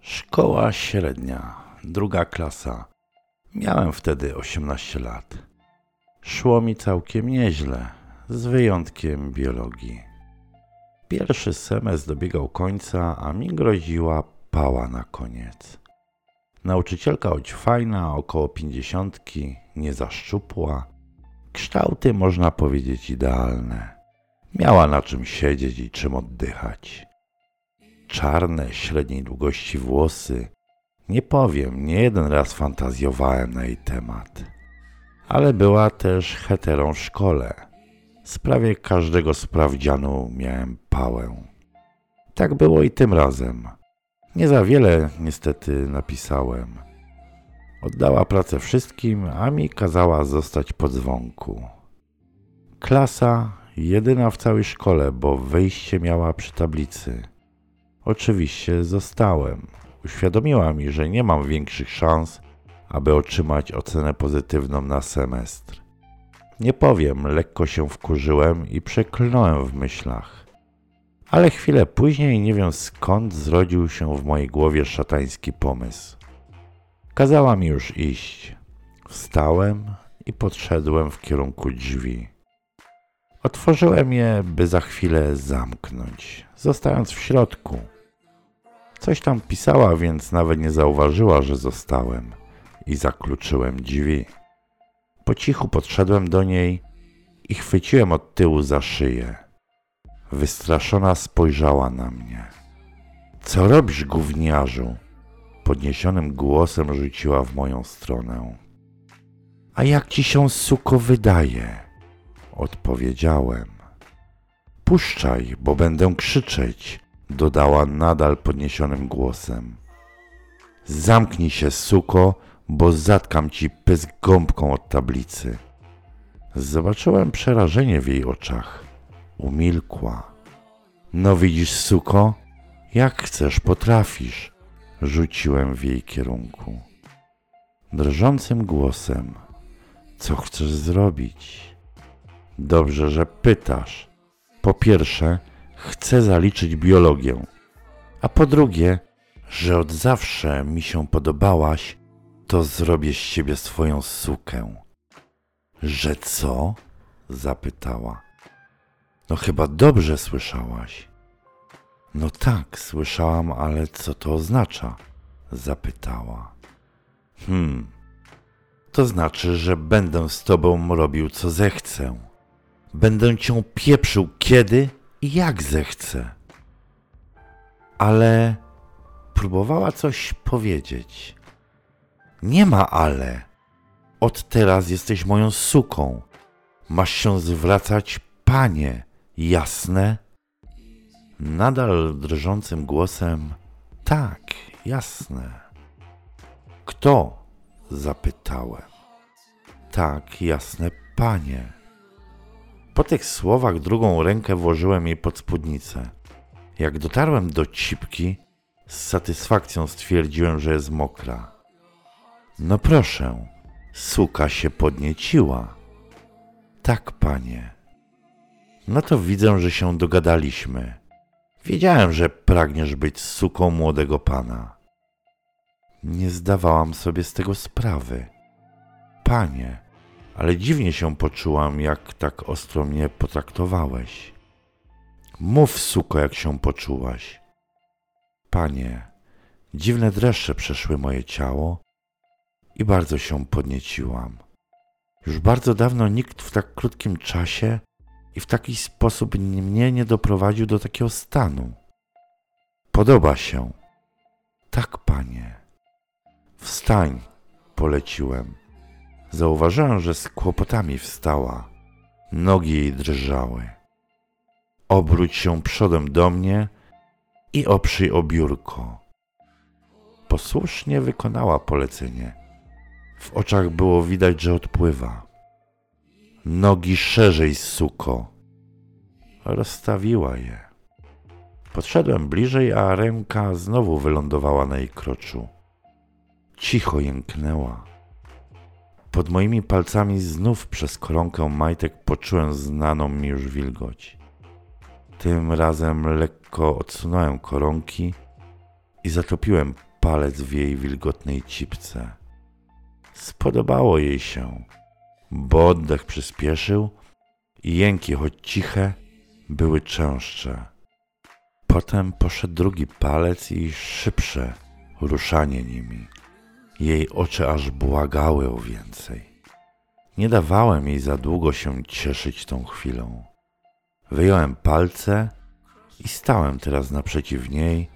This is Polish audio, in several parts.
Szkoła średnia, druga klasa. Miałem wtedy 18 lat. Szło mi całkiem nieźle, z wyjątkiem biologii. Pierwszy semestr dobiegał końca, a mi groziła pała na koniec. Nauczycielka choć fajna, około pięćdziesiątki, nie za szczupła, kształty można powiedzieć idealne. Miała na czym siedzieć i czym oddychać. Czarne, średniej długości włosy. Nie powiem, nie jeden raz fantazjowałem na jej temat. Ale była też heterą w szkole. Z prawie każdego sprawdzianu miałem pałę. Tak było i tym razem. Nie za wiele niestety napisałem. Oddała pracę wszystkim, a mi kazała zostać po dzwonku. Klasa jedyna w całej szkole, bo wyjście miała przy tablicy. Oczywiście zostałem. Uświadomiła mi, że nie mam większych szans, aby otrzymać ocenę pozytywną na semestr. Nie powiem, lekko się wkurzyłem i przeklnąłem w myślach. Ale chwilę później nie wiem skąd zrodził się w mojej głowie szatański pomysł. Kazała mi już iść. Wstałem i podszedłem w kierunku drzwi. Otworzyłem je, by za chwilę zamknąć, zostając w środku. Coś tam pisała, więc nawet nie zauważyła, że zostałem i zakluczyłem drzwi. Po cichu podszedłem do niej i chwyciłem od tyłu za szyję. Wystraszona spojrzała na mnie. Co robisz, gówniarzu? Podniesionym głosem rzuciła w moją stronę. A jak ci się, suko, wydaje? Odpowiedziałem. Puszczaj, bo będę krzyczeć, dodała nadal podniesionym głosem. Zamknij się, suko, bo zatkam ci pysk gąbką od tablicy. Zobaczyłem przerażenie w jej oczach. Umilkła. No widzisz, suko, jak chcesz, potrafisz, rzuciłem w jej kierunku. Drżącym głosem, co chcesz zrobić? Dobrze, że pytasz. Po pierwsze, chcę zaliczyć biologię, a po drugie, że od zawsze mi się podobałaś, to zrobię z ciebie swoją sukę. Że co? zapytała. No chyba dobrze słyszałaś. No tak, słyszałam, ale co to oznacza? zapytała. Hmm, to znaczy, że będę z tobą robił co zechcę. Będę cię pieprzył kiedy jak zechcę. Ale próbowała coś powiedzieć. Nie ma ale. Od teraz jesteś moją suką. Masz się zwracać panie, jasne? Nadal drżącym głosem: Tak, jasne. Kto? zapytałem. Tak, jasne, panie. Po tych słowach drugą rękę włożyłem jej pod spódnicę. Jak dotarłem do cipki, z satysfakcją stwierdziłem, że jest mokra. No proszę, suka się podnieciła. Tak, panie. No to widzę, że się dogadaliśmy. Wiedziałem, że pragniesz być suką młodego pana. Nie zdawałam sobie z tego sprawy. Panie, ale dziwnie się poczułam, jak tak ostro mnie potraktowałeś. Mów, suko, jak się poczułaś. Panie, dziwne dreszcze przeszły moje ciało i bardzo się podnieciłam. Już bardzo dawno nikt w tak krótkim czasie i w taki sposób mnie nie doprowadził do takiego stanu. Podoba się. Tak, panie. Wstań, poleciłem. Zauważyłem, że z kłopotami wstała. Nogi jej drżały. Obróć się przodem do mnie i oprzyj o biurko. Posłusznie wykonała polecenie. W oczach było widać, że odpływa. Nogi szerzej, suko. Rozstawiła je. Podszedłem bliżej, a ręka znowu wylądowała na jej kroczu. Cicho jęknęła. Pod moimi palcami znów przez koronkę majtek poczułem znaną mi już wilgoć. Tym razem lekko odsunąłem koronki i zatopiłem palec w jej wilgotnej cipce. Spodobało jej się, bo oddech przyspieszył i jęki, choć ciche, były częstsze. Potem poszedł drugi palec i szybsze ruszanie nimi. Jej oczy aż błagały o więcej. Nie dawałem jej za długo się cieszyć tą chwilą. Wyjąłem palce i stałem teraz naprzeciw niej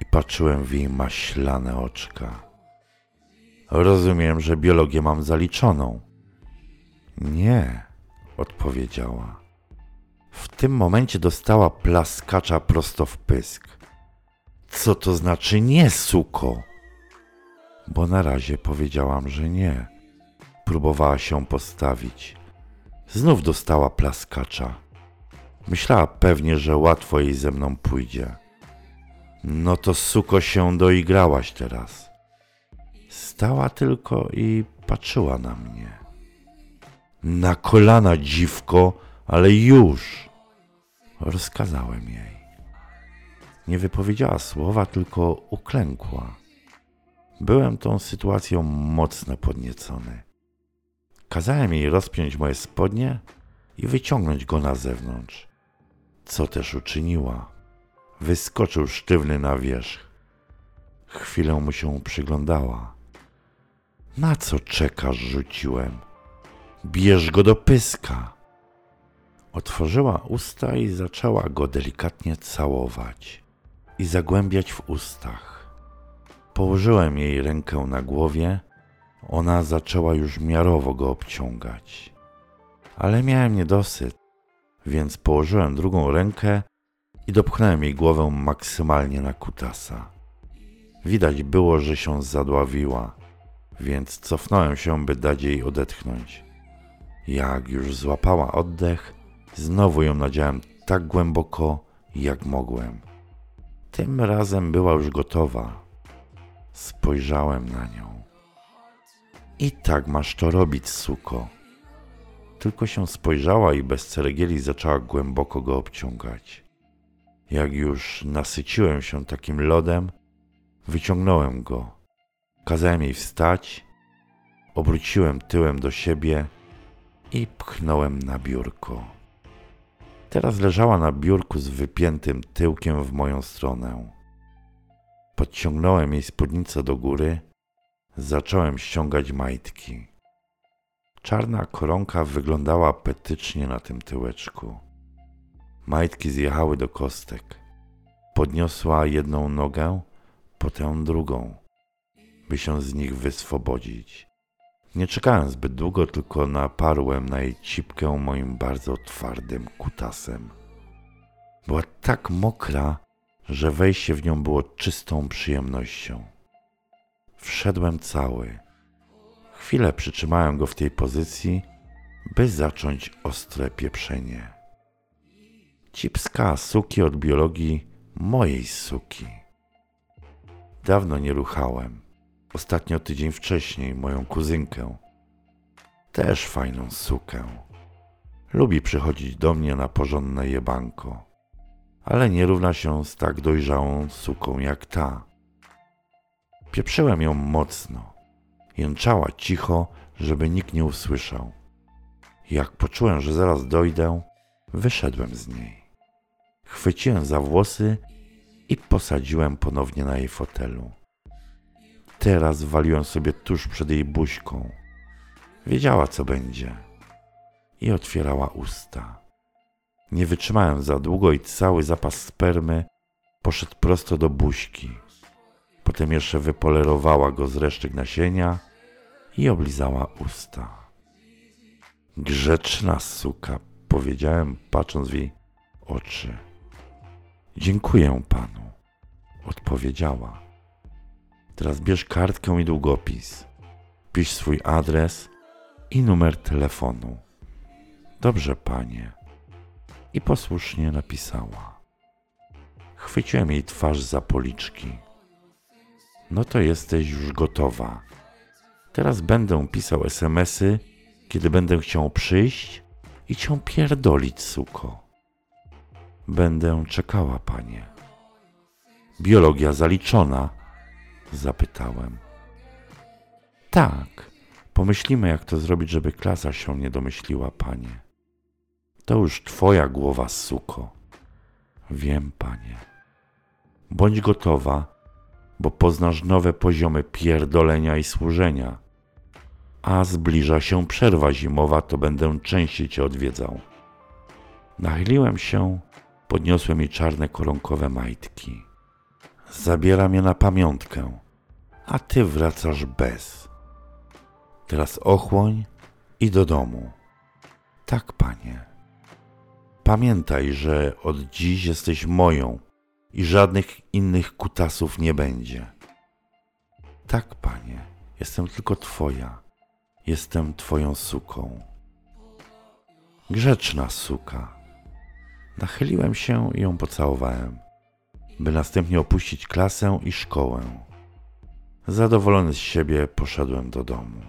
i patrzyłem w jej maślane oczka. Rozumiem, że biologię mam zaliczoną. Nie, odpowiedziała. W tym momencie dostała plaskacza prosto w pysk. Co to znaczy nie, suko? Bo na razie powiedziałam, że nie. Próbowała się postawić. Znów dostała plaskacza. Myślała pewnie, że łatwo jej ze mną pójdzie. No to suko się doigrałaś teraz. Stała tylko i patrzyła na mnie. Na kolana, dziwko, ale już! Rozkazałem jej. Nie wypowiedziała słowa, tylko uklękła. Byłem tą sytuacją mocno podniecony. Kazałem jej rozpiąć moje spodnie i wyciągnąć go na zewnątrz. Co też uczyniła. Wyskoczył sztywny na wierzch. Chwilę mu się przyglądała. Na co czekasz? rzuciłem. Bierz go do pyska. Otworzyła usta i zaczęła go delikatnie całować i zagłębiać w ustach. Położyłem jej rękę na głowie, ona zaczęła już miarowo go obciągać. Ale miałem niedosyt, więc położyłem drugą rękę i dopchnąłem jej głowę maksymalnie na kutasa. Widać było, że się zadławiła, więc cofnąłem się, by dać jej odetchnąć. Jak już złapała oddech, znowu ją nadziałem tak głęboko, jak mogłem. Tym razem była już gotowa. Spojrzałem na nią. I tak masz to robić, suko. Tylko się spojrzała i bez ceregieli zaczęła głęboko go obciągać. Jak już nasyciłem się takim lodem, wyciągnąłem go. Kazałem jej wstać, obróciłem tyłem do siebie i pchnąłem na biurko. Teraz leżała na biurku z wypiętym tyłkiem w moją stronę. Podciągnąłem jej spódnicę do góry, zacząłem ściągać majtki. Czarna koronka wyglądała apetycznie na tym tyłeczku. Majtki zjechały do kostek. Podniosła jedną nogę, potem drugą, by się z nich wyswobodzić. Nie czekałem zbyt długo, tylko naparłem na jej cipkę moim bardzo twardym kutasem. Była tak mokra, że wejście w nią było czystą przyjemnością. Wszedłem cały. Chwilę przytrzymałem go w tej pozycji, by zacząć ostre pieprzenie. Cipska suki od biologii mojej suki. Dawno nie ruchałem. Ostatnio tydzień wcześniej moją kuzynkę. Też fajną sukę. Lubi przychodzić do mnie na porządne jebanko, ale nie równa się z tak dojrzałą suką jak ta. Pieprzyłem ją mocno. Jęczała cicho, żeby nikt nie usłyszał. Jak poczułem, że zaraz dojdę, wyszedłem z niej. Chwyciłem za włosy i posadziłem ponownie na jej fotelu. Teraz waliłem sobie tuż przed jej buźką. Wiedziała, co będzie. I otwierała usta. Nie wytrzymałem za długo i cały zapas spermy poszedł prosto do buźki. Potem jeszcze wypolerowała go z resztek nasienia i oblizała usta. Grzeczna suka, powiedziałem, patrząc w jej oczy. Dziękuję panu, odpowiedziała. Teraz bierz kartkę i długopis. Pisz swój adres i numer telefonu. Dobrze, panie. I posłusznie napisała. Chwyciłem jej twarz za policzki. No to jesteś już gotowa. Teraz będę pisał SMSy, kiedy będę chciał przyjść i cię pierdolić, suko. Będę czekała, panie. Biologia zaliczona Zapytałem. Tak, pomyślimy, jak to zrobić, żeby klasa się nie domyśliła, panie. To już twoja głowa, suko. Wiem, panie. Bądź gotowa, bo poznasz nowe poziomy pierdolenia i służenia. A zbliża się przerwa zimowa, to będę częściej cię odwiedzał. Nachyliłem się, podniosłem jej czarne koronkowe majtki. Zabieram je na pamiątkę, a ty wracasz bez. Teraz ochłoń i do domu. Tak, panie. Pamiętaj, że od dziś jesteś moją i żadnych innych kutasów nie będzie. Tak, panie, jestem tylko twoja. Jestem twoją suką. Grzeczna suka. Nachyliłem się i ją pocałowałem, by następnie opuścić klasę i szkołę. Zadowolony z siebie poszedłem do domu.